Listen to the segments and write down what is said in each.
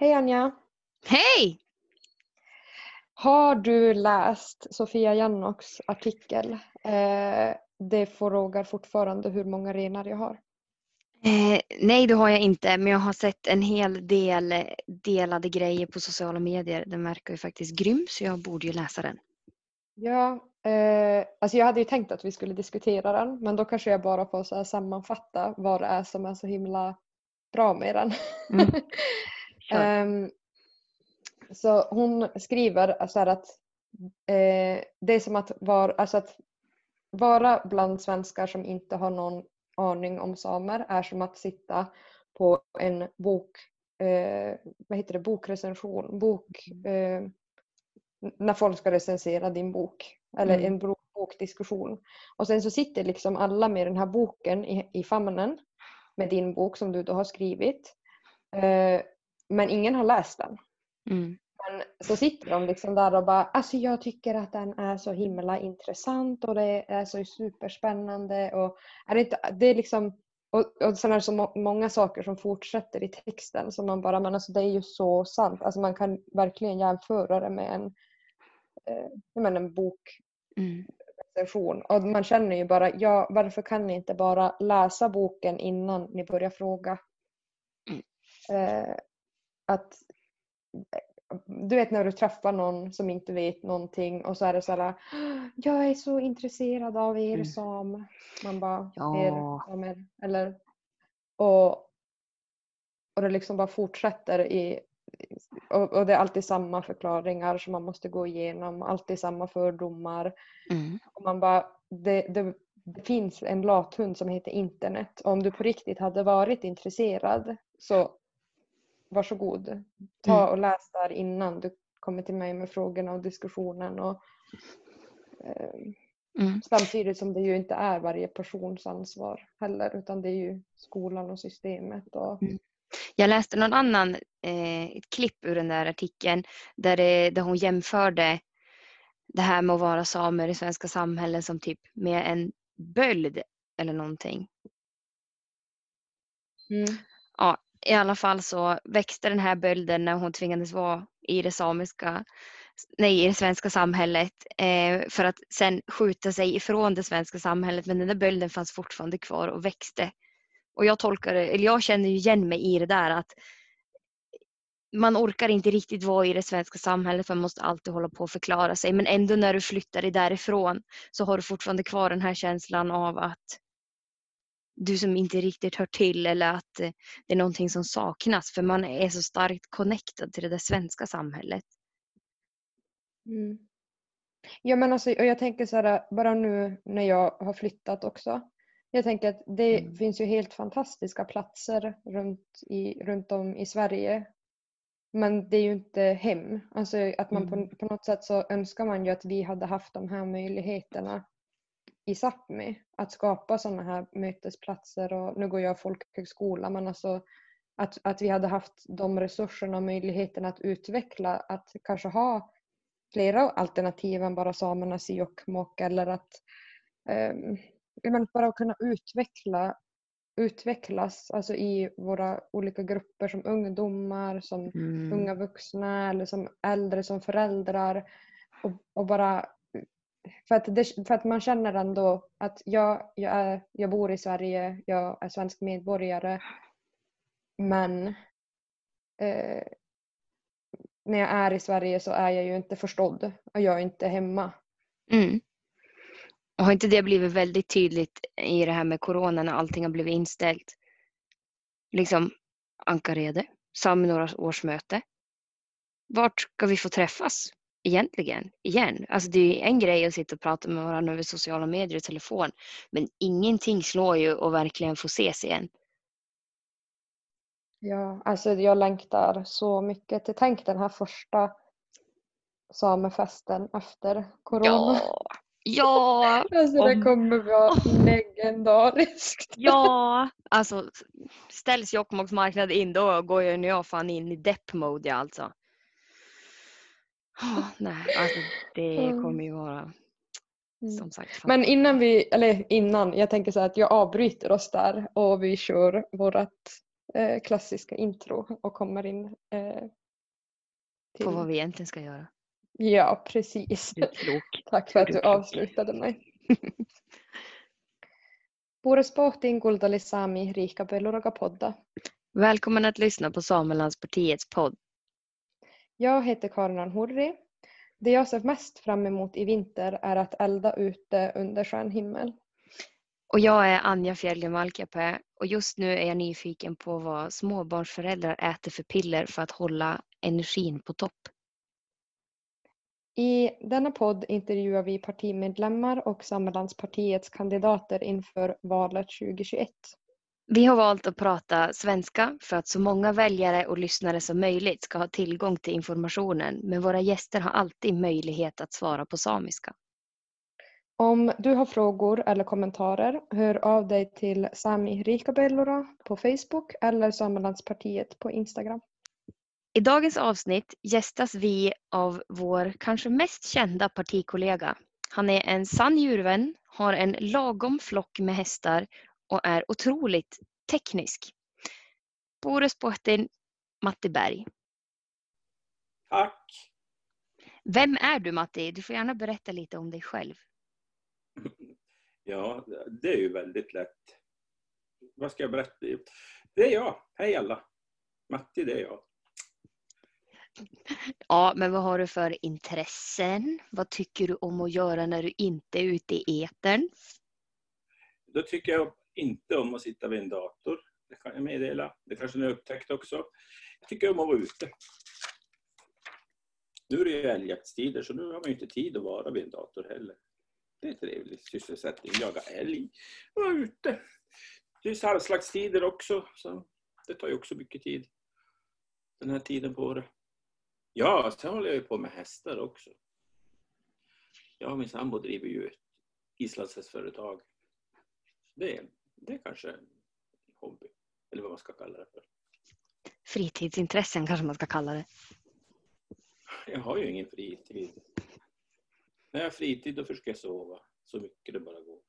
Hej Anja! Hej! Har du läst Sofia Jannoks artikel? Eh, det frågar fortfarande hur många renar jag har. Eh, nej, det har jag inte, men jag har sett en hel del delade grejer på sociala medier. Den verkar ju faktiskt grym, så jag borde ju läsa den. Ja, eh, alltså jag hade ju tänkt att vi skulle diskutera den, men då kanske jag bara får så sammanfatta vad det är som är så himla bra med den. Mm. um, så hon skriver så att eh, det är som att vara, alltså att vara bland svenskar som inte har någon aning om samer är som att sitta på en bok, eh, vad heter det, bokrecension, bok, eh, när folk ska recensera din bok eller mm. en bokdiskussion. Och sen så sitter liksom alla med den här boken i, i famnen med din bok som du då har skrivit. Eh, men ingen har läst den. Mm. Men så sitter de liksom där och bara, alltså jag tycker att den är så himla intressant och det är så superspännande och är det, inte, det är liksom och, och sen är det så många saker som fortsätter i texten som man bara, men alltså det är ju så sant. Alltså man kan verkligen jämföra det med en, eh, jag menar en bok mm. Och man känner ju bara, ja varför kan ni inte bara läsa boken innan ni börjar fråga? Mm. Eh, att du vet när du träffar någon som inte vet någonting och så är det så här Jag är så intresserad av er mm. som man bara ja. er samer. Eller, och, och det liksom bara fortsätter i och, och, det är alltid samma förklaringar som man måste gå igenom, alltid samma fördomar. Mm. Och man bara, det, det, det finns en lathund som heter internet. Och om du på riktigt hade varit intresserad så varsågod. Ta mm. och läs där innan du kommer till mig med frågorna och diskussionen. Och, eh, mm. Samtidigt som det ju inte är varje persons ansvar heller utan det är ju skolan och systemet. Och... Mm. Jag läste någon annan eh, ett klipp ur den där artikeln där, det, där hon jämförde det här med att vara samer i svenska samhällen som typ med en böld eller någonting. Mm. Ja, i alla fall så växte den här bölden när hon tvingades vara i det samiska nej, i det svenska samhället eh, för att sen skjuta sig ifrån det svenska samhället. Men den där bölden fanns fortfarande kvar och växte. Och jag tolkar eller jag känner igen mig i det där att man orkar inte riktigt vara i det svenska samhället, för man måste alltid hålla på och förklara sig. Men ändå när du flyttar dig därifrån så har du fortfarande kvar den här känslan av att du som inte riktigt hör till eller att eh, det är någonting som saknas för man är så starkt connectad till det där svenska samhället. Mm. Ja men alltså, och jag tänker så här, bara nu när jag har flyttat också. Jag tänker att det mm. finns ju helt fantastiska platser runt, i, runt om i Sverige. Men det är ju inte hem. Alltså att man mm. på, på något sätt så önskar man ju att vi hade haft de här möjligheterna i Sápmi att skapa sådana här mötesplatser och nu går jag folkhögskola men alltså att, att vi hade haft de resurserna och möjligheten att utveckla, att kanske ha flera alternativ än bara samernas i Jokkmokk eller att um, bara kunna utveckla utvecklas alltså i våra olika grupper som ungdomar, som mm. unga vuxna eller som äldre, som föräldrar och, och bara för att, det, för att man känner ändå att jag, jag, är, jag bor i Sverige, jag är svensk medborgare men eh, när jag är i Sverige så är jag ju inte förstådd och jag är inte hemma. Mm. Har inte det blivit väldigt tydligt i det här med corona när allting har blivit inställt? Liksom Ankarede, Saminoras årsmöte. Vart ska vi få träffas? Egentligen igen. Alltså det är en grej att sitta och prata med varandra över sociala medier och telefon. Men ingenting slår ju att verkligen få ses igen. Ja, alltså jag längtar så mycket till tänk den här första samefesten efter corona. Ja, ja. alltså det kommer vara legendariskt. ja, alltså ställs Jokkmokks marknad in då går jag nu fan in i depp-mode alltså. Oh, nej, alltså det kommer ju vara mm. som sagt. Men innan vi, eller innan, jag tänker så att jag avbryter oss där och vi kör vårat eh, klassiska intro och kommer in eh, till... På vad vi egentligen ska göra. Ja, precis. Tack för att du avslutade mig. Sami podda. Välkommen att lyssna på Samelandspartiets podd. Jag heter Karin Hurri. Det jag ser mest fram emot i vinter är att elda ute under skön himmel. Och jag är Anja Fjällgren Valkeapää och just nu är jag nyfiken på vad småbarnsföräldrar äter för piller för att hålla energin på topp. I denna podd intervjuar vi partimedlemmar och Samelandspartiets kandidater inför valet 2021. Vi har valt att prata svenska för att så många väljare och lyssnare som möjligt ska ha tillgång till informationen men våra gäster har alltid möjlighet att svara på samiska. Om du har frågor eller kommentarer, hör av dig till Sami Rikabellora på Facebook eller Samelandspartiet på Instagram. I dagens avsnitt gästas vi av vår kanske mest kända partikollega. Han är en sann djurvän, har en lagom flock med hästar och är otroligt teknisk. Boris Bohtin, Matti Berg. Tack. Vem är du Matti? Du får gärna berätta lite om dig själv. Ja, det är ju väldigt lätt. Vad ska jag berätta? Det är jag. Hej alla. Matti, det är jag. Ja, men vad har du för intressen? Vad tycker du om att göra när du inte är ute i etern? Då tycker jag inte om att sitta vid en dator. Det kan jag meddela. Det kanske ni har upptäckt också. Jag tycker om att vara ute. Nu är det ju älgjaktstider så nu har man ju inte tid att vara vid en dator heller. Det är trevlig sysselsättning. Jaga älg, vara ute. Det är sarvslaktstider också så det tar ju också mycket tid. Den här tiden på året. Ja, sen håller jag ju på med hästar också. Jag och min sambo driver ju ett islandshästföretag. Det, det är kanske en hobby, eller vad man ska kalla det för. Fritidsintressen kanske man ska kalla det. Jag har ju ingen fritid. När jag har fritid då försöker jag sova så mycket det bara går.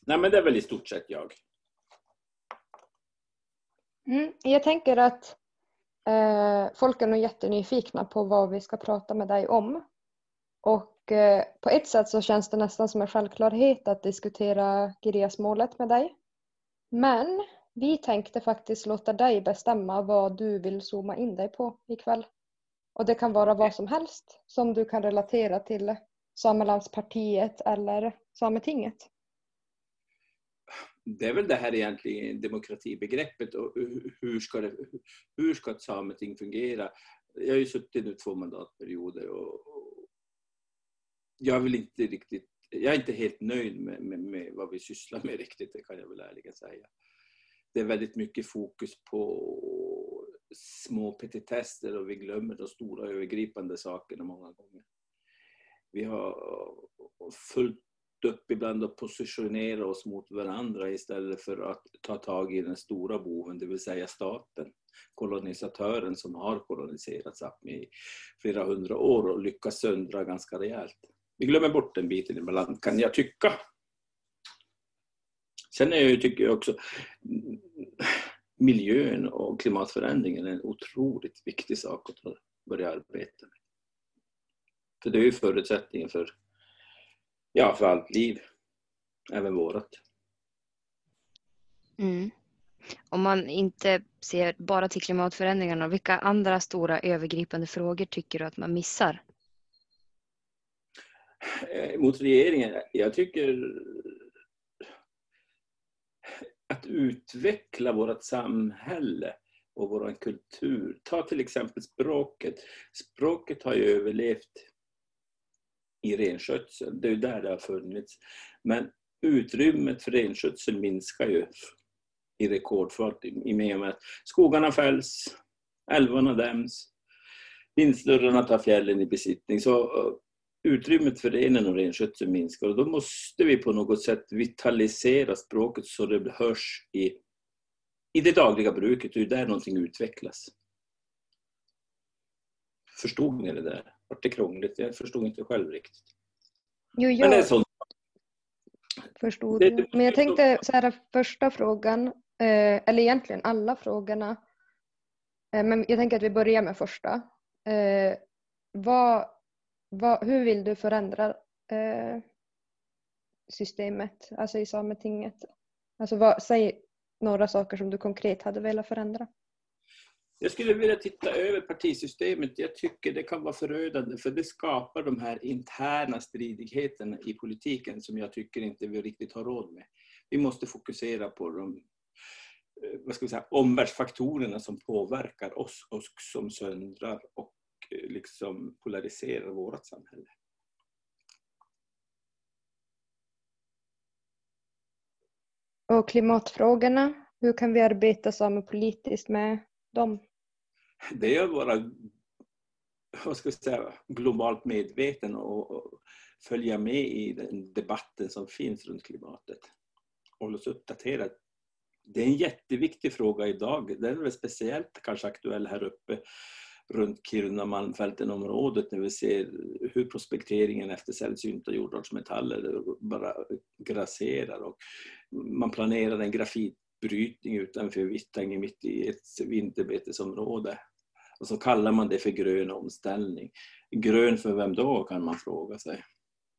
Nej men det är väl i stort sett jag. Mm, jag tänker att Eh, folk är nog jättenyfikna på vad vi ska prata med dig om. Och Eh, på ett sätt så känns det nästan som en självklarhet att diskutera Girjas-målet med dig. Men vi tänkte faktiskt låta dig bestämma vad du vill zooma in dig på ikväll. Och det kan vara vad som helst som du kan relatera till Samelandspartiet eller Sametinget det är väl det här egentligen demokratibegreppet och hur ska, det, hur ska ett sameting fungera? Jag har ju suttit nu två mandatperioder och, jag är väl inte riktigt, jag är inte helt nöjd med, med, med, vad vi sysslar med riktigt, det kan jag väl ärligen säga. Det är väldigt mycket fokus på små petitester och vi glömmer de stora övergripande sakerna många gånger. Vi har fullt upp ibland och positionera oss mot varandra istället för att ta tag i den stora boven, det vill säga staten. Kolonisatören som har koloniserat Sápmi i flera hundra år och lyckats söndra ganska rejält. Vi glömmer bort den biten ibland kan jag tycka. Sen är jag, tycker jag också miljön och klimatförändringen är en otroligt viktig sak att börja arbeta med. För det är ju förutsättningen för ja, för allt liv. Även vårat. Mm. Om man inte ser bara till klimatförändringarna, vilka andra stora övergripande frågor tycker du att man missar? Eh, mot regeringen? Jag tycker att utveckla vårt samhälle och vår kultur. Ta till exempel språket. Språket har ju överlevt i renskötseln, Det är ju där det har funnits. Men utrymmet för renskötseln minskar ju i rekordfart i och med att skogarna fälls, älvarna däms, vindsnurrorna tar fjällen i besittning. Så eh, utrymmet för renen och renskötseln minskar och då måste vi på något sätt vitalisera språket så det hörs i, i det dagliga bruket. Det är där någonting utvecklas. Förstod ni det där? vart det krångligt. Jag förstod inte själv riktigt. Jo, jag Men det är sånt. förstod det, Men jag tänkte så här, första frågan eh, eller egentligen alla frågorna. Eh, men jag tänker att vi börjar med första. Eh, vad, vad, hur vill du förändra eh, systemet, alltså i Sametinget? Alltså vad, säg några saker som du konkret hade velat förändra. Jag skulle vilja titta över partisystemet. Jag tycker det kan vara förödande för det skapar de här interna stridigheterna i politiken som jag tycker inte vi riktigt har råd med. Vi måste fokusera på de eh, vad ska vi säga, omvärldsfaktorerna som påverkar oss och som söndrar och liksom polariserar vårt samhälle. Och klimatfrågorna, hur kan vi arbeta samepolitiskt med dem? Det är att vara vad ska jag säga, globalt medveten och, och följa med i den debatten som finns runt klimatet. Hålla oss uppdaterade. Det är en jätteviktig fråga idag. Den är väl speciellt kanske aktuell här uppe runt Kiruna Malmfälten-området när vi ser hur prospekteringen efter sällsynta jordartsmetaller bara grasserar. Och man planerar en grafitbrytning utanför Vittangi mitt i ett vinterbetesområde. Och så kallar man det för grön omställning. Grön för vem då kan man fråga sig.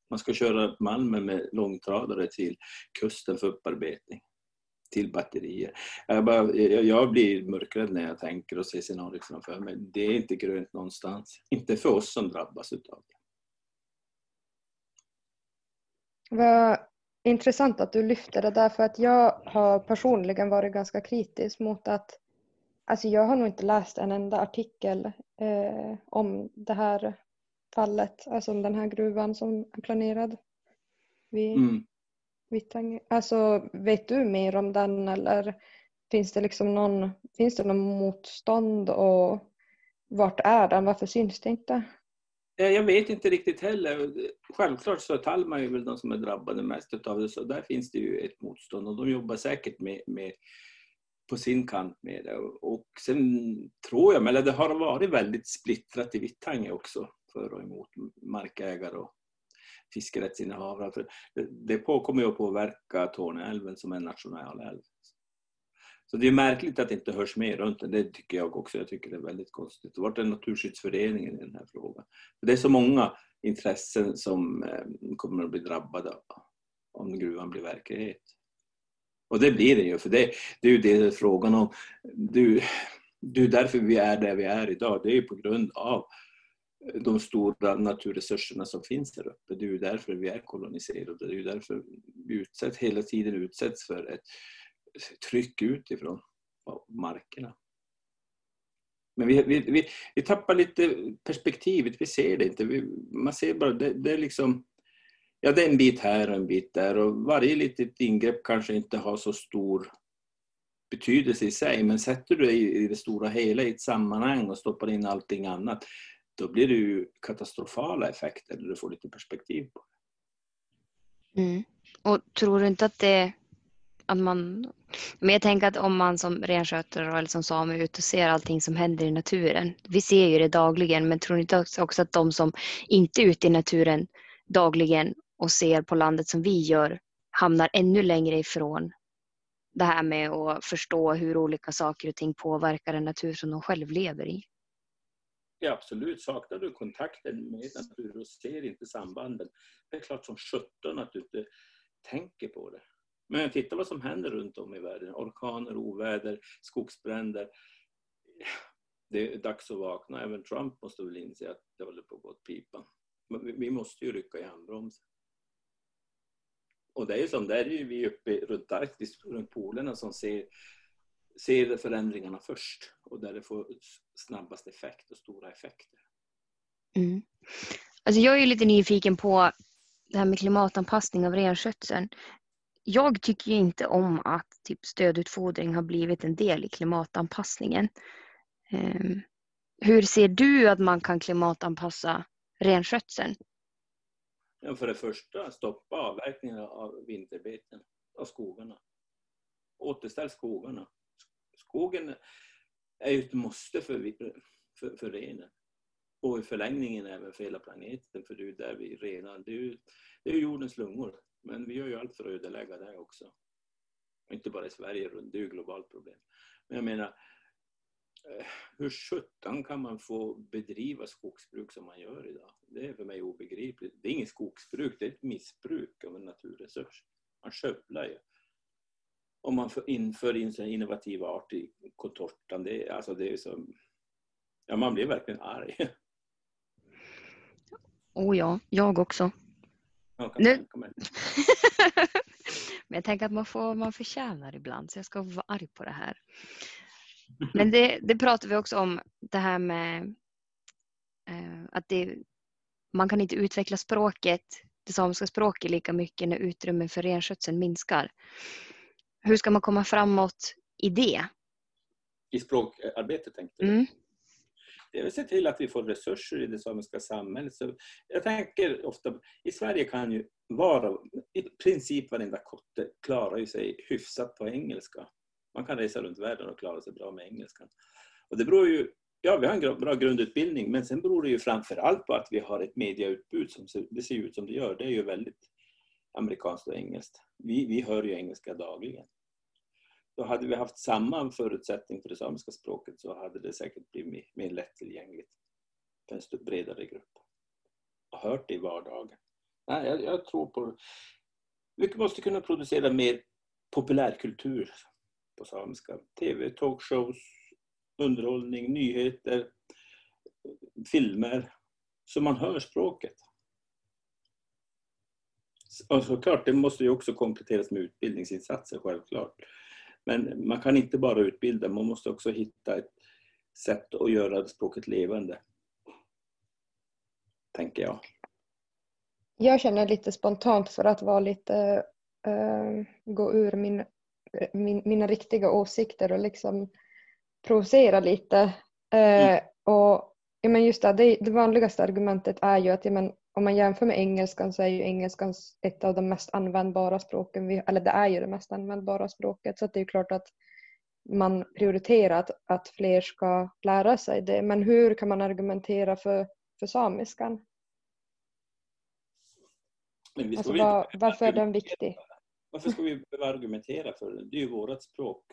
Man ska köra malmen med långtradare till kusten för upparbetning till batterier. Jag, bara, jag blir mörkrädd när jag tänker och ser scenariot framför mig. Det är inte grönt någonstans. Inte för oss som drabbas utav det. Vad intressant att du lyfter det där för att jag har personligen varit ganska kritisk mot att Alltså jag har nog inte läst en enda artikel eh, om det här fallet, alltså om den här gruvan som är planerad vid mm. Vittangi. Alltså vet du mer om den eller finns det liksom någon, finns det någon motstånd och vart är den? Varför syns det inte? Eh, jag vet inte riktigt heller. Självklart så Talma är väl de som är drabbade mest av det, så där finns det ju ett motstånd och de jobbar säkert med, med på sin kant med det. Och sen tror jag, eller det har varit väldigt splittrat i Vittangi också för och emot markägare och fiskerättsinnehavare. För det, kommer ju att påverka Torneälven som en nationalälv. Så det är märkligt att det inte hörs mer runt det. Det tycker jag också. Jag tycker det är väldigt konstigt. Vart är Naturskyddsföreningen i den här frågan? Det är så många intressen som eh, kommer att bli drabbade om gruvan blir verklighet. Och det blir det ju, för det, det är ju det frågan om. Det, är ju därför vi är där vi är idag. Det är ju på grund av de stora naturresurserna som finns här uppe. Det är ju därför vi är koloniserade. Det är ju därför vi utsätts, hela tiden utsätts för ett tryck utifrån markerna. Men vi, vi, vi, vi tappar lite perspektivet, vi ser det inte. Vi, man ser bara, det, det, är liksom ja, det är en bit här och en bit där och varje litet ingrepp kanske inte har så stor betydelse i sig men sätter du det i det stora hela i ett sammanhang och stoppar in allting annat då blir det ju katastrofala effekter när du får lite perspektiv på det. Mm. Och tror du inte att det att man men jag tänker att om man som renskötare eller som same är ute och ser allting som händer i naturen. Vi ser ju det dagligen men tror ni inte också att de som inte är ute i naturen dagligen och ser på landet som vi gör hamnar ännu längre ifrån det här med att förstå hur olika saker och ting påverkar den natur som de själv lever i. Ja, absolut. Saknar du kontakten med naturen och ser inte sambanden, det är klart som sjutton att du inte tänker på det. Men titta vad som händer runt om i världen. Orkaner, oväder, skogsbränder. Det är dags att vakna. Även Trump måste väl inse att det håller på att gå åt pipan. Men vi måste ju rycka i handbromsen. Och det är ju som, där är ju vi uppe runt Arktis, runt polerna som ser, ser förändringarna först och där det får snabbast effekt och stora effekter. Mm. Alltså jag är ju lite nyfiken på det här med klimatanpassning av renskötseln. Jag tycker ju inte om att typ stödutfodring har blivit en del i klimatanpassningen. Um, hur ser du att man kan klimatanpassa renskötseln? Ja, för det första, stoppa avverkningen av vinterbeten av skogarna. Återställ skogarna. Skogen är ju ett måste för, för, för renen. Och i förlängningen även för hela planeten, för det är ju där vi renar. Det är ju, det är jordens lungor. Men vi gör ju allt för att ödelägga det också. Inte bara i Sverige, det är ju ett globalt problem. Men jag menar, eh, hur sjutton kan man få bedriva skogsbruk som man gör idag? Det är för mig obegripligt. Det är inget skogsbruk, det är ett missbruk av en naturresurs. Man skövlar ju. Om man inför in så innovativa arter i contortan, det är, alltså det är som... Ja, man blir verkligen arg. Oh ja, jag också. Ja, nu... Men jag tänker att man får man förtjänar ibland så jag ska vara arg på det här. Men det, det pratar vi också om det här med eh, att det, man kan inte utveckla språket, det samiska språket lika mycket när utrymmet för renskötseln minskar. Hur ska man komma framåt i det? I språkarbetet tänkte du? Mm. Det är att se till att vi får resurser i det samiska samhället. Så jag tänker ofta, i Sverige kan ju vara, i princip varenda kotte klarar ju sig hyfsat på engelska. Man kan resa runt världen och klara sig bra med engelskan. Och det beror ju, ja vi har en bra grundutbildning men sen beror det ju framför allt på att vi har ett mediautbud som ser, det ser ut som det gör. Det är ju väldigt amerikanskt och engelskt. Vi, vi hör ju engelska dagligen. Då hade vi haft samma förutsättning för det samiska språket så hade det säkert blivit mer, lättillgängligt för en bredare grupp. Och hört det i vardagen. Nej, jag, jag tror på... Vi måste kunna producera mer populärkultur på samiska. TV, talkshows, underhållning, nyheter, filmer. Så man hör språket. Och såklart, det måste ju också kompletteras med utbildningsinsatser, självklart. Men man kan inte bara utbilda, man måste också hitta ett sätt att göra språket levande. Tänker jag. Jag känner lite spontant för att vara lite, uh, gå ur min, min, mina riktiga åsikter och liksom provocera lite. Uh, mm. Och ja, men just det, det, det vanligaste argumentet är ju att ja, men, om man jämför med engelskan så är ju engelskan ett av de mest användbara språken, vi, eller det är ju det mest användbara språket så det är klart att man prioriterar att, att fler ska lära sig det. Men hur kan man argumentera för, för samiskan? Alltså, var, varför är den viktig? Varför ska vi behöva argumentera för den? Det är ju vårt språk.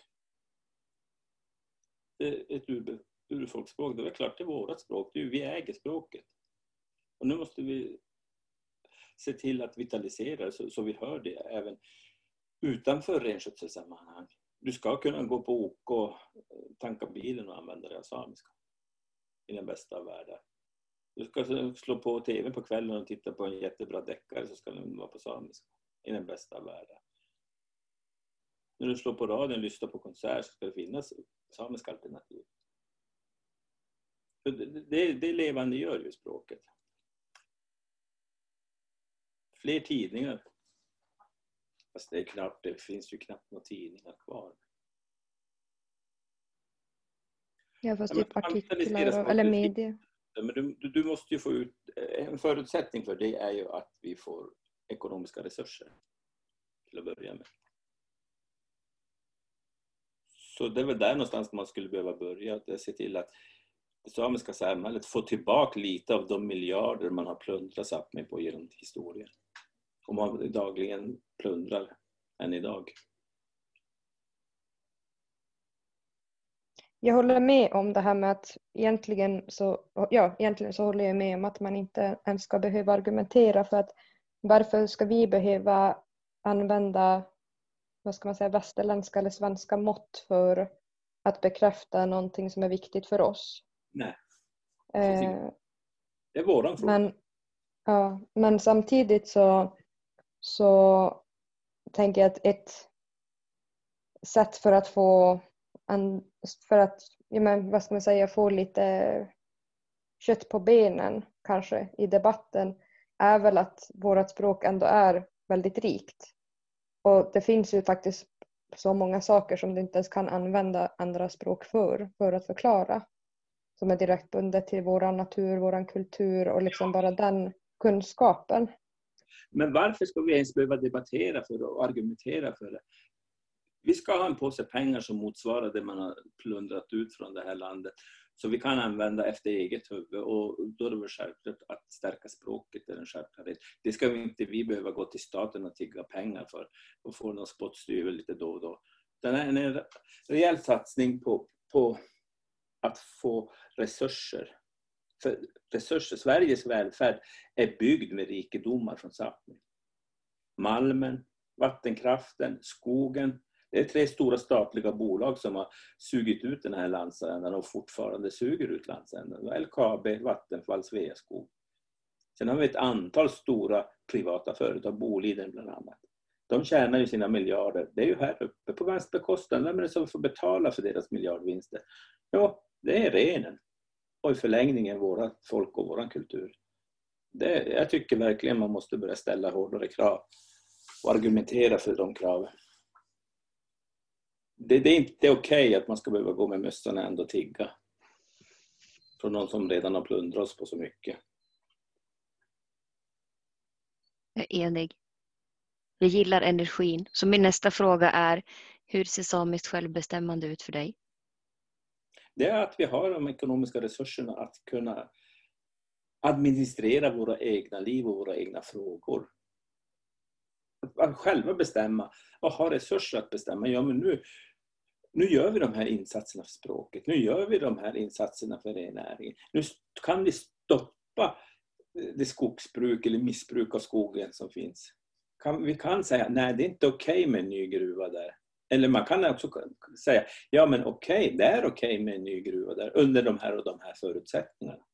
Det är ett ur, urfolksspråk, det är klart det är vårt språk. Det är, vi äger språket. Och nu måste vi se till att vitalisera det så, så vi hör det även utanför renskötselsammanhang. Du ska kunna gå på OK och eh, tanka bilen och använda det av samiska. I den bästa av världar. Du ska alltså slå på TV på kvällen och titta på en jättebra deckare så ska den vara på samiska. I den bästa av världar. När du slår på radion och lyssnar på konsert så ska det finnas samiska alternativ. Det, det, det levande gör ju språket fler tidningar. Fast det är knappt, det finns ju knappt några tidningar kvar. Ja fast typ artiklar eller media. Men du, du måste ju få ut, en förutsättning för det är ju att vi får ekonomiska resurser till att börja med. Så det är väl där någonstans man skulle behöva börja, att se till att det samiska samhället får tillbaka lite av de miljarder man har plundrat Sápmi på genom historien och man dagligen plundrar än idag. Jag håller med om det här med att egentligen så, ja, egentligen så håller jag med om att man inte ens ska behöva argumentera för att varför ska vi behöva använda vad ska man säga, västerländska eller svenska mått för att bekräfta någonting som är viktigt för oss? Nej. Eh, det är våran fråga. Men, ja, men samtidigt så så tänker jag att ett sätt för att få för att, ja men, vad ska man säga, få lite kött på benen kanske i debatten är väl att vårt språk ändå är väldigt rikt. Och det finns ju faktiskt så många saker som du inte ens kan använda andra språk för, för att förklara. Som är direkt bundet till vår natur, vår kultur och liksom bara den kunskapen. Men varför ska vi ens behöva debattera för det och argumentera för det? vi ska ha en påse pengar som motsvarar det man har plundrat ut från det här landet. Så vi kan använda efter eget huvud och då är det väl självklart att stärka språket är en självklarhet. Det ska vi inte vi behöva gå till staten och tigga pengar för och få någon spottstyver lite då och då. Det är en rejäl satsning på, på att få resurser. För resurser. Sveriges välfärd är byggd med rikedomar från Sápmi. Malmen, vattenkraften, skogen. Det är tre stora statliga bolag som har sugit ut den här landsändan och fortfarande suger ut landsändan. LKAB, Vattenfall, Sveaskog. Sen har vi ett antal stora privata företag, Boliden bland annat. De tjänar ju sina miljarder. Det är ju här uppe på vems bekostnad. Vem är det som får betala för deras miljardvinster? Ja, det är renen. Och i förlängningen våra folk och vår kultur. Det, jag tycker verkligen man måste börja ställa hårdare krav och argumentera för de kraven. Det, det är inte okej okay att man ska behöva gå med mössan ändå och tigga. Från någon som redan har plundrat oss på så mycket. Jag är enig. Jag gillar energin. Så min nästa fråga är, hur ser samiskt självbestämmande ut för dig? Det är att vi har de ekonomiska resurserna att kunna administrera våra egna liv och våra egna frågor. Att själva bestämma och ha resurser att bestämma. Ja, men nu, nu gör vi de här insatserna för språket. Nu gör vi de här insatserna för rennäringen. Nu kan vi stoppa det skogsbruk eller missbruk av skogen som finns. Kan, vi kan säga nej, det är inte okej okay med en ny gruva där. Eller man kan också säga ja men okej, okay, det är okej okay med en ny gruva där under de här och de här förutsättningarna.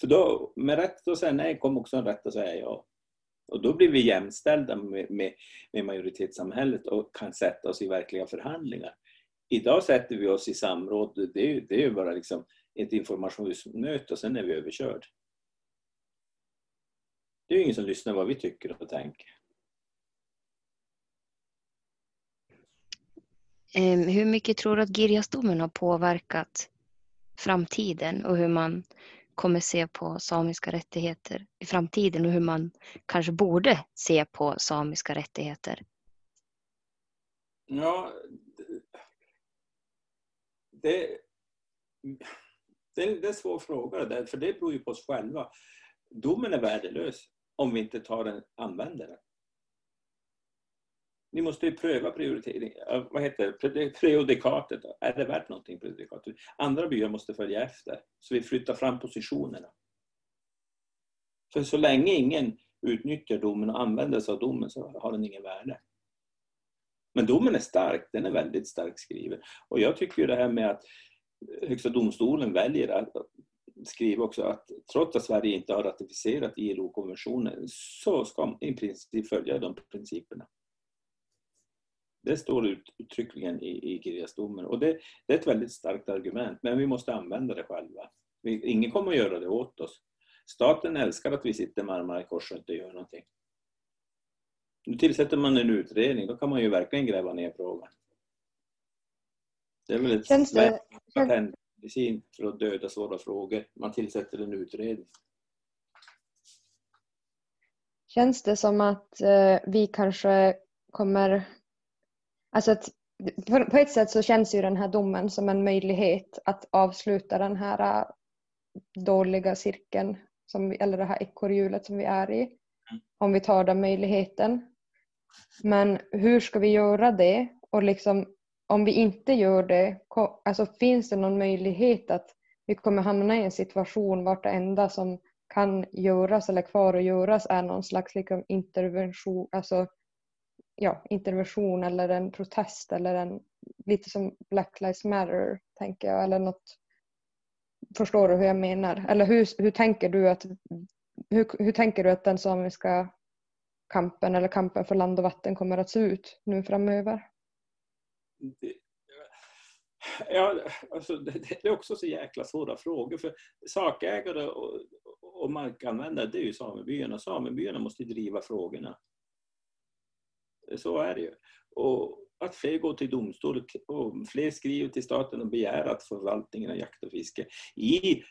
För då, med rätt att säga nej kom också en rätt att säga ja. Och då blir vi jämställda med, med, med majoritetssamhället och kan sätta oss i verkliga förhandlingar. Idag sätter vi oss i samråd, det är, det är ju bara liksom ett informationsmöte och sen är vi överkörd. Det är ju ingen som lyssnar vad vi tycker och tänker. Ehm, hur mycket tror du att Girjasdomen har påverkat framtiden och hur man kommer se på samiska rättigheter i framtiden och hur man kanske borde se på samiska rättigheter? Ja, det, det, är en svår fråga, där, för det beror ju på oss själva. Domen är värdelös om vi inte tar den, använder den. Ni måste ju pröva prioritering, vad heter det, prejudikatet. Är det värt någonting, prejudikatet? Andra byar måste följa efter, så vi flyttar fram positionerna. För så länge ingen utnyttjar domen och använder sig av domen så har den ingen värde. Men domen är stark, den är väldigt starkt skriven. Och jag tycker ju det här med att Högsta domstolen väljer att skriva också att trots att Sverige inte har ratificerat ILO-konventionen så ska man i princip följa de principerna. Det står uttryckligen i, i Girjasdomen och det, det, är ett väldigt starkt argument men vi måste använda det själva. Vi, ingen kommer att göra det åt oss. Staten älskar att vi sitter med armarna i kors och inte gör någonting. Nu tillsätter man en utredning, då kan man ju verkligen gräva ner frågan. Det är väl ett Känns det... patentmedicin för att döda svåra frågor. Man tillsätter en utredning. Känns det som att eh, vi kanske kommer Alltså att, på ett sätt så känns ju den här domen som en möjlighet att avsluta den här äh, dåliga cirkeln, som, eller det här ekorrhjulet som vi är i. Mm. Om vi tar den möjligheten. Men hur ska vi göra det? Och liksom, om vi inte gör det, alltså finns det någon möjlighet att vi kommer hamna i en situation vart det enda som kan göras eller kvar att göras är någon slags liksom intervention, alltså ja, intervention eller en protest eller en lite som Black Lives Matter tänker jag eller något. Förstår du hur jag menar? Eller hur, hur tänker du att hur, hur tänker du att den samiska kampen eller kampen för land och vatten kommer att se ut nu framöver? Ja, alltså det, det, är också så jäkla svåra frågor för sakägare och, och markanvändare det är ju samebyarna. Samebyarna måste driva frågorna. Så är det ju. Och att fler går till domstol och fler skriver till staten och begär att förvaltningen av jakt och fiske i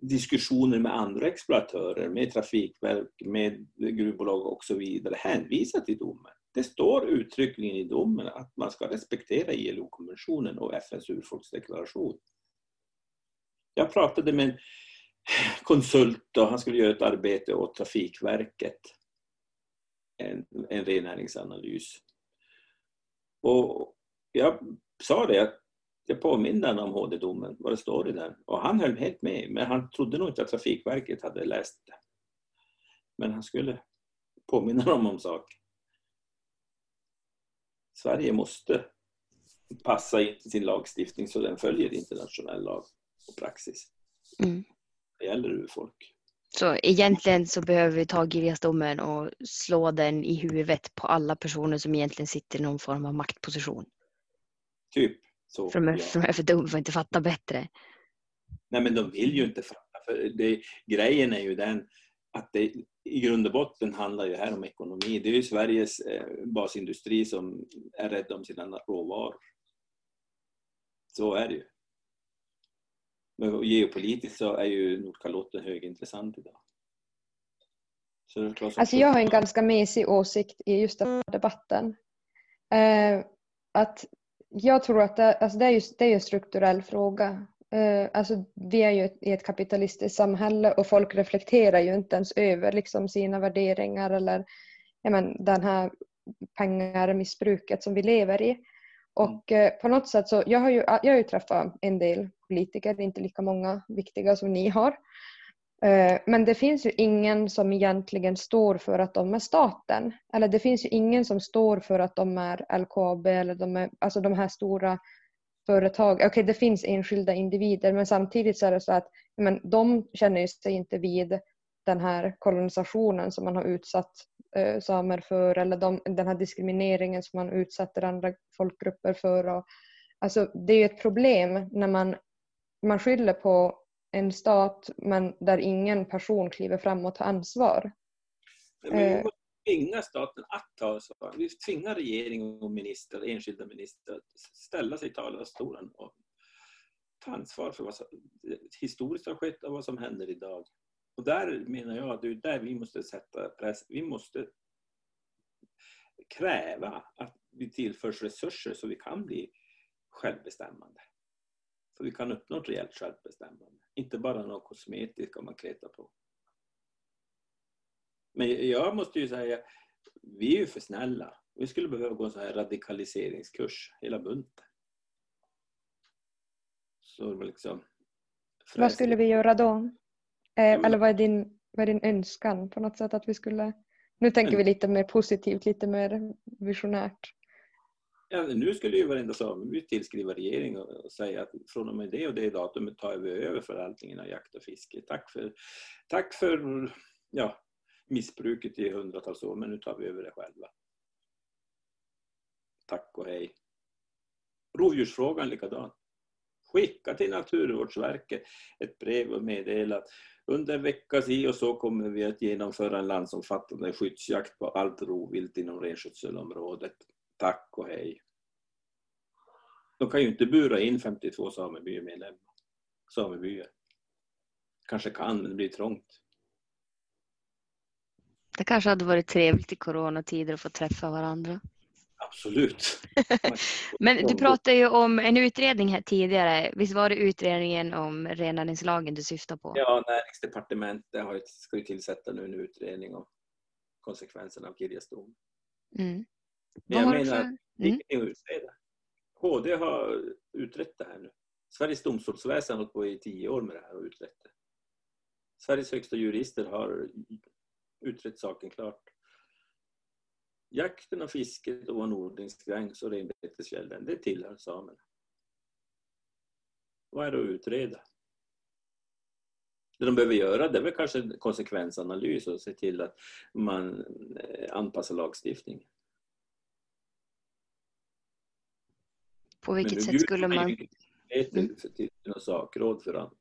diskussioner med andra exploatörer, med trafikverk, med gruvbolag och så vidare hänvisar till domen. Det står uttryckligen i domen att man ska respektera ILO-konventionen och FNs urfolksdeklaration. Jag pratade med en konsult och han skulle göra ett arbete åt Trafikverket. En, en rennäringsanalys. Och jag sa det, att jag påminde honom om HD-domen, vad det står i den. Och han höll helt med, men han trodde nog inte att Trafikverket hade läst det. Men han skulle påminna dem om saker. Sverige måste passa in sin lagstiftning så den följer internationell lag och praxis. Mm. Det gäller urfolk. Så egentligen så behöver vi ta Girjasdomen och slå den i huvudet på alla personer som egentligen sitter i någon form av maktposition. Typ. Så, för, de är, ja. för de är för dumma för att inte fatta bättre. Nej men de vill ju inte fatta. För det, grejen är ju den att det i grund och botten handlar ju här om ekonomi. Det är ju Sveriges eh, basindustri som är rädd om sina råvaror. Så är det ju. Men geopolitiskt så är ju Nordkalotten högintressant idag. alltså jag har en ganska mesig åsikt i just den här debatten. Eh, att jag tror att det, alltså det, är, just, det är en strukturell fråga. Eh, alltså vi är ju i ett kapitalistiskt samhälle och folk reflekterar ju inte ens över liksom sina värderingar eller ja, men, den här pengarmissbruket som vi lever i. Och eh, på något sätt så, jag har ju, jag har ju träffat en del politiker, inte lika många viktiga som ni har. Eh, men det finns ju ingen som egentligen står för att de är staten. Eller det finns ju ingen som står för att de är LKAB eller de, är, alltså de här stora företag. Okej, okay, det finns enskilda individer men samtidigt så är det så att men, de känner sig inte vid den här kolonisationen som man har utsatt eh, samer för eller de, den här diskrimineringen som man utsätter andra folkgrupper för. Och, alltså, det är ju ett problem när man, man skyller på en stat men där ingen person kliver fram och tar ansvar. Men vi eh. måste tvinga staten att ta ansvar. Vi tvingar regering och ministrar, enskilda ministrar att ställa sig i talarstolen och ta ansvar för vad som historiskt har skett och vad som händer idag. Och där menar jag att det är där vi måste sätta press. Vi måste kräva att vi tillförs resurser så vi kan bli självbestämmande. Vi kan uppnå ett reellt självbestämmande. Inte bara något kosmetiskt man kleta på. Men jag måste ju säga, vi är ju för snälla. Vi skulle behöva gå en sån här radikaliseringskurs, hela bunten. Så liksom, Vad skulle vi göra då? Eh, eller vad är, din, vad är din önskan på något sätt att vi skulle... Nu tänker vi lite mer positivt, lite mer visionärt. Ja, nu skulle ju varenda sameby tillskriva regeringen och säga att från och med det och det datumet tar vi över förvaltningen av jakt och fiske. Tack för, tack för ja, missbruket i hundratals år, men nu tar vi över det själva. Tack och hej. Rovdjursfrågan likadant. Skicka till Naturvårdsverket ett brev och meddela att under vecka si och så kommer vi att genomföra en landsomfattande skyddsjakt på allt rovvilt inom renskötselområdet. Tack och hej. De kan ju inte bura in 52 samebymedlemmar, samebyar. Kanske kan, men det blir trångt. Det kanske hade varit trevligt i coronatider att få träffa varandra. Absolut. Men du pratade ju om en utredning här tidigare. Visst var det utredningen om rennäringslagen du syftade på? Ja, näringsdepartementet ska ju tillsätta nu en utredning om konsekvenserna av Girjas dom. Mm. Men jag menar, för... mm. HD har utrett det här nu. Sveriges domstolsväsen har hållit på i tio år med det här och utrett det. Sveriges högsta jurister har utrett saken klart. Jakten och fisket ovan nordlingsgräns och renbetesfjällen, det tillhör samerna. Vad är det att utreda? Det de behöver göra det är väl kanske en konsekvensanalys och se till att man eh, anpassar lagstiftningen. På vilket sätt skulle man... Mm. Till något sakråd för att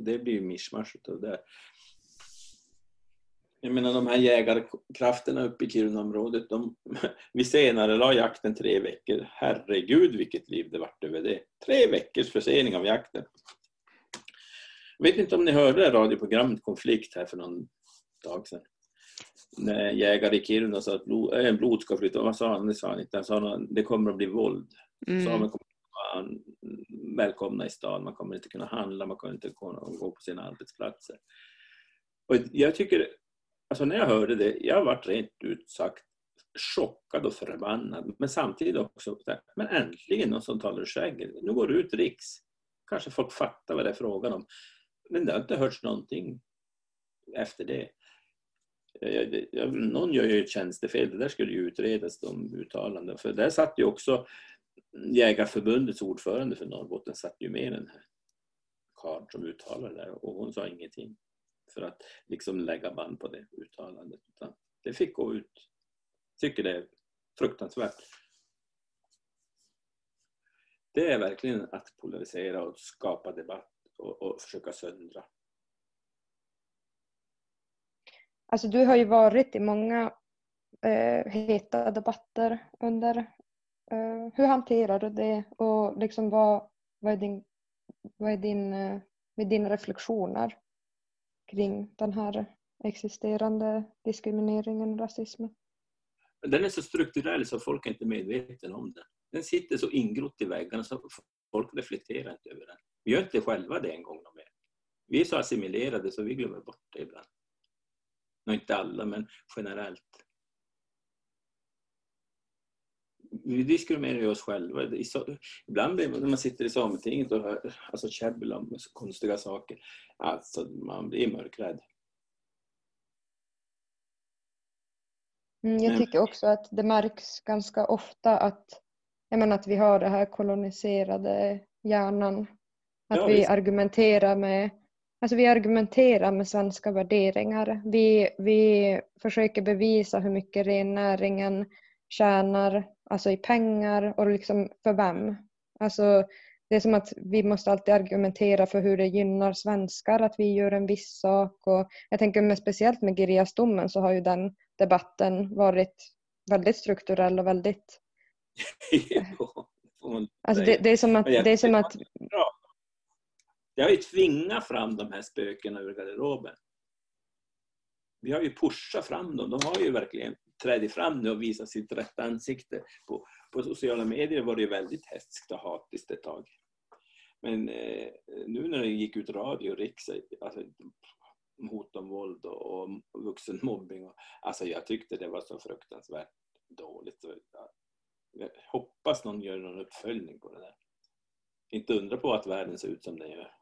det blir ju mischmasch utav det. Jag menar de här jägarkrafterna uppe i Kirunaområdet, de, vi senare la jakten tre veckor. Herregud vilket liv det vart över det. Tre veckors försening av jakten. Jag vet inte om ni hörde radioprogrammet Konflikt här för någon dag sedan. när jägare i Kiruna sa att blod, en blod ska flytta. Vad sa han? Det sa han inte. Han sa att det kommer att bli våld. Mm. Samer kommer att vara välkomna i stan. Man kommer inte kunna handla, man kommer inte kunna gå på sina arbetsplatser. Och jag tycker, alltså när jag hörde det, jag varit rent ut sagt chockad och förbannad. Men samtidigt också, men äntligen någon som talar ur skägget. Nu går det ut riks. Kanske folk fattar vad det är frågan om. Men det har inte hörts någonting efter det. Jag, jag, någon gör ju ett tjänstefel, det där skulle ju utredas, de uttalanden. För där satt ju också Jägarförbundets ordförande för Norrbotten satt ju med den här karln som uttalade det där och hon sa ingenting för att liksom lägga band på det uttalandet. Utan det fick gå ut. Tycker det är fruktansvärt. Det är verkligen att polarisera och skapa debatt och, och försöka söndra. Alltså du har ju varit i många eh, heta debatter under uh, hur hanterar du det och liksom vad, vad är, din, vad är din, uh, med dina reflektioner kring den här existerande diskrimineringen och rasismen? Den är så strukturell så folk är inte medvetna om den. Den sitter så ingrott i väggarna så folk reflekterar inte över den. Vi gör inte själva det en gång mer. Vi är så assimilerade så vi glömmer bort det ibland. Nå, inte alla, men generellt. Vi diskriminerar ju oss själva. Ibland när man sitter i Sametinget och hör alltså, käbbel om konstiga saker, alltså man blir mörkrädd. Mm, jag tycker också att det märks ganska ofta att, jag menar, att vi har det här koloniserade hjärnan. Att ja, vi argumenterar med Alltså vi argumenterar med svenska värderingar. Vi, vi försöker bevisa hur mycket rennäringen tjänar alltså i pengar och liksom för vem. Alltså det är som att vi måste alltid argumentera för hur det gynnar svenskar att vi gör en viss sak. Och jag tänker med, speciellt med Girjasdomen så har ju den debatten varit väldigt strukturell och väldigt... alltså det, det, är som att... Det är som att det har ju tvingat fram de här spökena ur garderoben. Vi har ju pushat fram dem. De har ju verkligen trädit fram nu och visat sitt rätta ansikte. På, på sociala medier var det ju väldigt hätskt och hatiskt ett tag. Men eh, nu när det gick ut radio och riks, alltså, hot om våld och, och vuxenmobbning. Och, alltså jag tyckte det var så fruktansvärt dåligt. Jag hoppas någon gör någon uppföljning på det där. Inte undra på att världen ser ut som den gör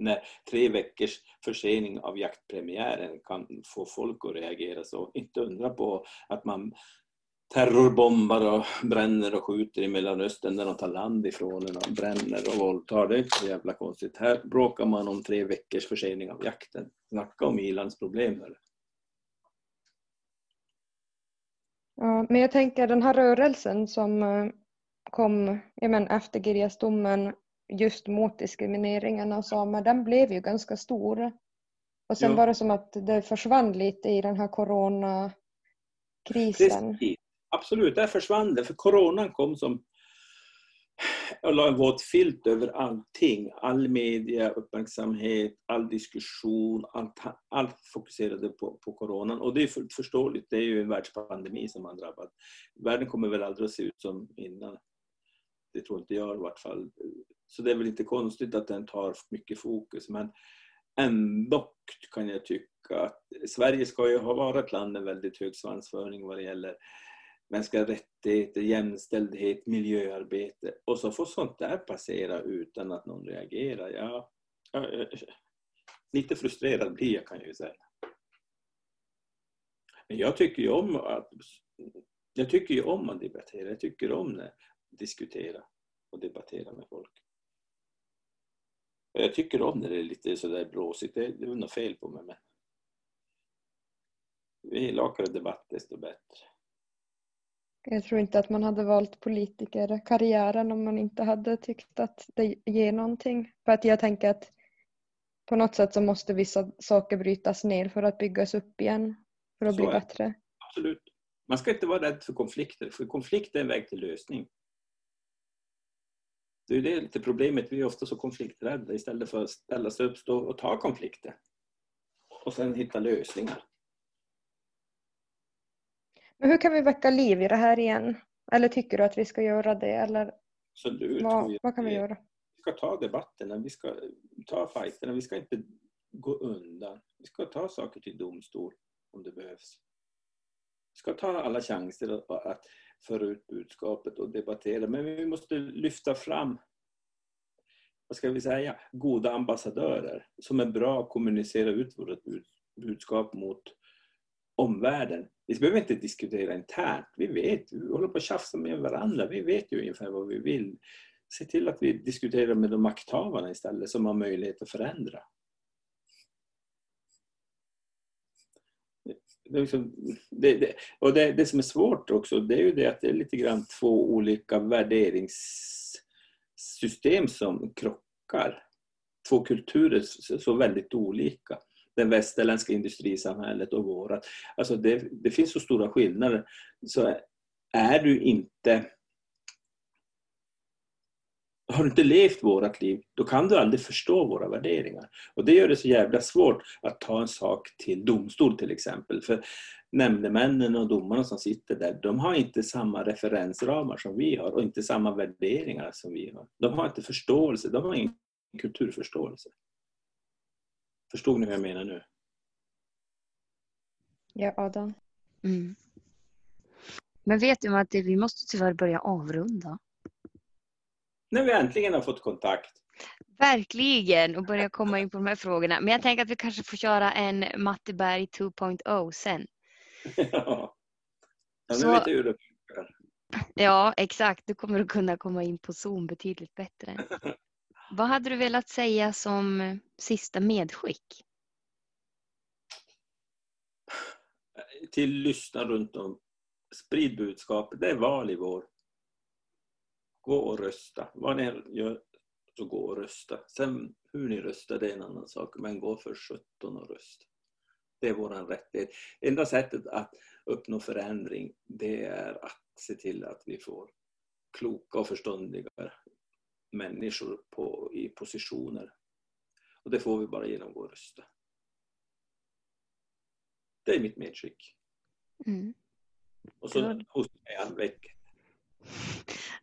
när tre veckors försening av jaktpremiären kan få folk att reagera så inte undra på att man terrorbombar och bränner och skjuter i Mellanöstern där de tar land ifrån en och bränner och våldtar. Det är inte så jävla konstigt. Här bråkar man om tre veckors försening av jakten. Snacka om ilandsproblem. Ja, men jag tänker den här rörelsen som eh, kom men efter Girjasdomen just mot diskrimineringen av samer, den blev ju ganska stor. Och sen ja. var det som att det försvann lite i den här coronakrisen. Precis. Absolut, där försvann det. För coronan kom som och la en våt filt över allting. All media, uppmärksamhet, all diskussion, allt, allt fokuserade på, på coronan. Och det är förståeligt, det är ju en världspandemi som har drabbat. Världen kommer väl aldrig att se ut som innan. Det tror inte jag i vart fall. Så det är väl inte konstigt att den tar mycket fokus. Men ändå kan jag tycka att Sverige ska ju ha varit ett land med väldigt hög svansföring vad det gäller mänskliga rättigheter, jämställdhet, miljöarbete. Och så får sånt där passera utan att någon reagerar. Ja, lite frustrerad blir jag kan jag ju säga. Men jag tycker ju om att jag tycker ju om att debattera. Jag tycker om det diskutera och debattera med folk. Jag tycker om när det är lite sådär blåsigt. Det, det är något fel på mig. Men ju elakare debatt desto bättre. Jag tror inte att man hade valt politikerkarriären om man inte hade tyckt att det ger någonting. För att jag tänker att på något sätt så måste vissa saker brytas ner för att byggas upp igen. För att så bli bättre. Absolut. Man ska inte vara rädd för konflikter, för konflikt är en väg till lösning. Det är det lite problemet, vi är ofta så konflikträdda istället för att ställa sig upp och ta konflikter. Och sen hitta lösningar. Men hur kan vi väcka liv i det här igen? Eller tycker du att vi ska göra det? Eller Absolut. vad, vad kan vi göra? Vi ska ta debatterna, vi ska ta fighterna, vi ska inte gå undan. Vi ska ta saker till domstol om det behövs. Vi ska ta alla chanser att föra ut budskapet och debattera, men vi måste lyfta fram vad ska vi säga, goda ambassadörer som är bra att kommunicera ut vårt budskap mot omvärlden. Vi behöver inte diskutera internt. Vi vet, vi håller på att tjafsa med varandra. Vi vet ju ungefär vad vi vill. Se till att vi diskuterar med de makthavarna istället som har möjlighet att förändra. Det, liksom, det, det, och det, det, som är svårt också, det är ju det att det är lite grann två olika värderingssystem som krockar. Två kulturer så väldigt olika det västerländska industrisamhället och vårat. Alltså det, det finns så stora skillnader. Så är du inte har du inte levt vårat liv, då kan du aldrig förstå våra värderingar. Och det gör det så jävla svårt att ta en sak till domstol till exempel. För nämndemännen och domarna som sitter där, de har inte samma referensramar som vi har och inte samma värderingar som vi har. De har inte förståelse, de har ingen kulturförståelse. Förstod ni vad jag menar nu? Ja, Adam. Mm. Men vet du att vi måste tyvärr börja avrunda? När vi äntligen har fått kontakt. Verkligen, och börja komma in på de här frågorna. Men jag tänker att vi kanske får köra en Matteberg 2.0 sen. ja, ja nu vet du hur det funkar. Ja, exakt. Du kommer att kunna komma in på Zoom betydligt bättre. Vad hade du velat säga som sista medskick? Till lyssna runt om. Sprid budskapet. Det är val i vår. Gå och rösta. Vad ni gör, så gå och rösta. Sen hur ni röstar, det är en annan sak. Men gå för 17 och rösta. Det är vår rättighet. Enda sättet att uppnå förändring, det är att se till att vi får kloka och förståndiga människor på, i positioner. Och det får vi bara genom att rösta. Det är mitt medskick. Mm. Och så hostar jag all väck.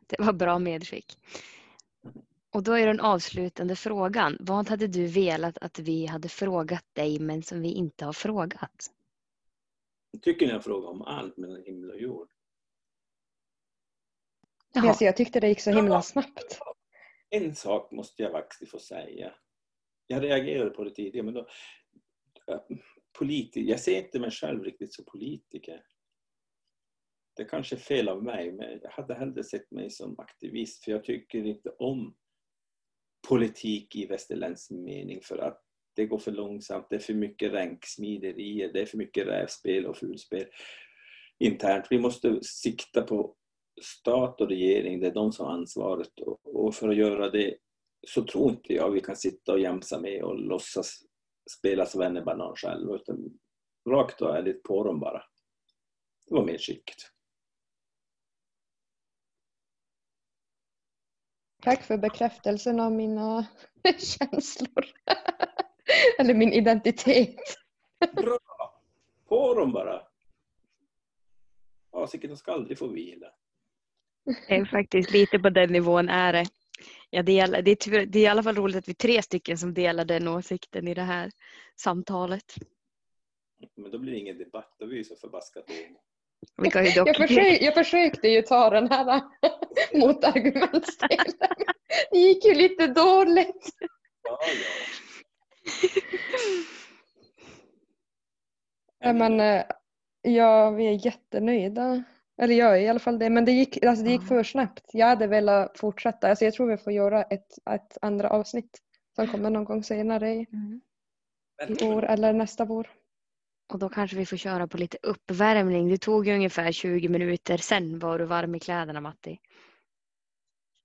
Det var bra medskick. Och då är den avslutande frågan. Vad hade du velat att vi hade frågat dig men som vi inte har frågat? Jag tycker ni har frågat om allt mellan himmel och jord. Jaha. Alltså, jag tyckte det gick så himla snabbt en sak måste jag faktiskt få säga. Jag reagerade på det tidigare, men då, politiker, jag ser inte mig själv riktigt som politiker. Det är kanske är fel av mig, men jag hade hellre sett mig som aktivist, för jag tycker inte om politik i västerländsk mening, för att det går för långsamt, det är för mycket ränksmiderier, det är för mycket rävspel och fulspel internt. Vi måste sikta på stat och regering, det är de som har ansvaret. Och för att göra det så tror inte jag vi kan sitta och jamsa med och låtsas spela svennebanan själva. Utan rakt och ärligt på dem bara. Det var medskicket. Tack för bekräftelsen av mina känslor. Eller min identitet. Bra! På dem bara! Fasiken, ska aldrig få vila. Det är faktiskt lite på den nivån är det. Jag delar, det, är, det är i alla fall roligt att vi är tre stycken som delar den åsikten i det här samtalet. Men då blir det ingen debatt, då blir vi så förbaskat vi kan ju dock... jag, försökte, jag försökte ju ta den här motargumentsdelen. Det gick ju lite dåligt. Ja, ja. Men eh, ja, vi är jättenöjda eller jag är i alla fall det. Men det gick, alltså det gick för snabbt. Jag hade velat fortsätta. Alltså jag tror vi får göra ett, ett andra avsnitt som kommer någon gång senare i, mm. i år eller nästa vår. Och då kanske vi får köra på lite uppvärmning. Det tog ju ungefär 20 minuter. Sen var du varm i kläderna Matti.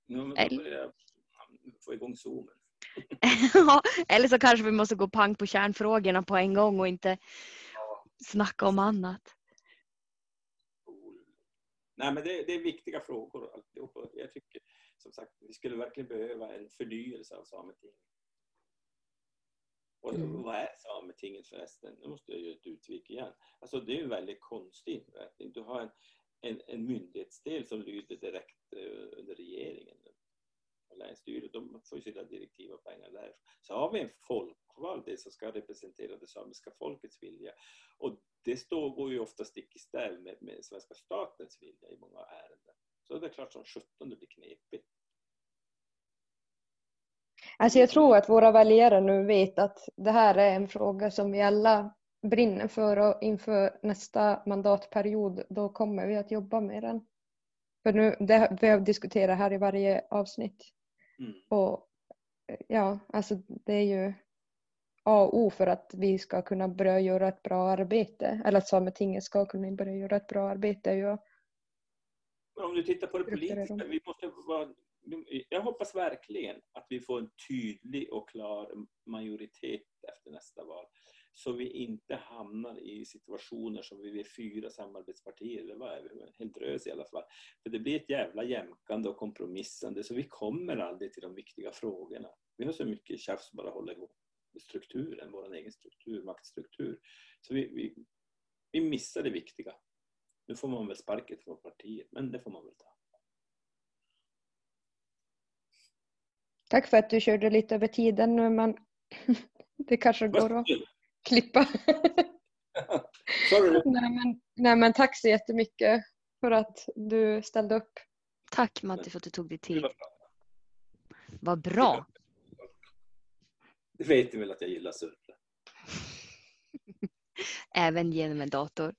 Ja, men då börjar jag få igång zoomen. eller så kanske vi måste gå pang på kärnfrågorna på en gång och inte snacka om annat. Nej, men det, det, är viktiga frågor alltihop. Jag tycker som sagt vi skulle verkligen behöva en förnyelse av Sametinget. Och mm. vad är Sametinget förresten? Nu måste jag göra ett utvik igen. Alltså det är en väldigt konstig inrättning. Du har en, en, en myndighetsdel som lyder direkt uh, under regeringen. Och länsstyrelsen, de får ju sina direktiv och pengar där. Så har vi en folkvald del som ska representera det samiska folkets vilja. Och det står, går ju ofta stick i stäv med, med svenska statens vilja i många ärenden. Så det är klart som sjutton det blir knepigt. Alltså jag tror att våra väljare nu vet att det här är en fråga som vi alla brinner för och inför nästa mandatperiod då kommer vi att jobba med den. För nu, det vi har diskuterat här i varje avsnitt. Mm. Och ja, alltså det är ju A och O för att vi ska kunna börja göra ett bra arbete. Eller att Sametinget ska kunna börja göra ett bra arbete. Ja. Men om du tittar på det politiska, vi måste vara jag hoppas verkligen att vi får en tydlig och klar majoritet efter nästa val. Så vi inte hamnar i situationer som vi är fyra samarbetspartier, eller vad är vi, en hel drös i alla fall. För det blir ett jävla jämkande och kompromissande så vi kommer aldrig till de viktiga frågorna. Vi har så mycket tjafs bara att hålla ihop strukturen, vår egen struktur, maktstruktur. Så vi, vi, vi missar det viktiga. Nu får man väl sparket från partiet, men det får man väl ta. Tack för att du körde lite över tiden nu men det kanske går att klippa. Sorry. nej, men, nej men tack så jättemycket för att du ställde upp. Tack Matti för att du tog dig tid. Vad bra. Det vet du väl att jag gillar surfla. Även genom en dator.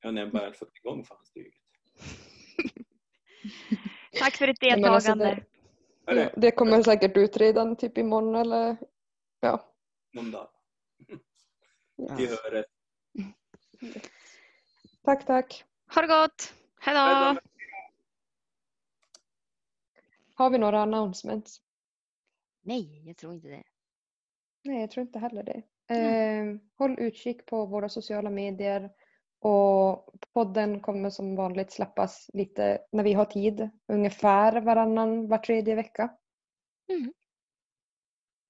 Jag har bara fått igång fanstyget. Tack för ditt deltagande. Det, det kommer säkert ut redan typ imorgon eller ja. Någon dag. Vi hör Tack, tack. Ha det gott. Hej då. Har vi några announcements? Nej, jag tror inte det. Nej, jag tror inte heller det. Mm. Eh, håll utkik på våra sociala medier och podden kommer som vanligt släppas lite när vi har tid. Ungefär varannan, var tredje vecka. Mm.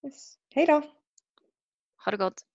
Yes. Hej då! Ha det gott!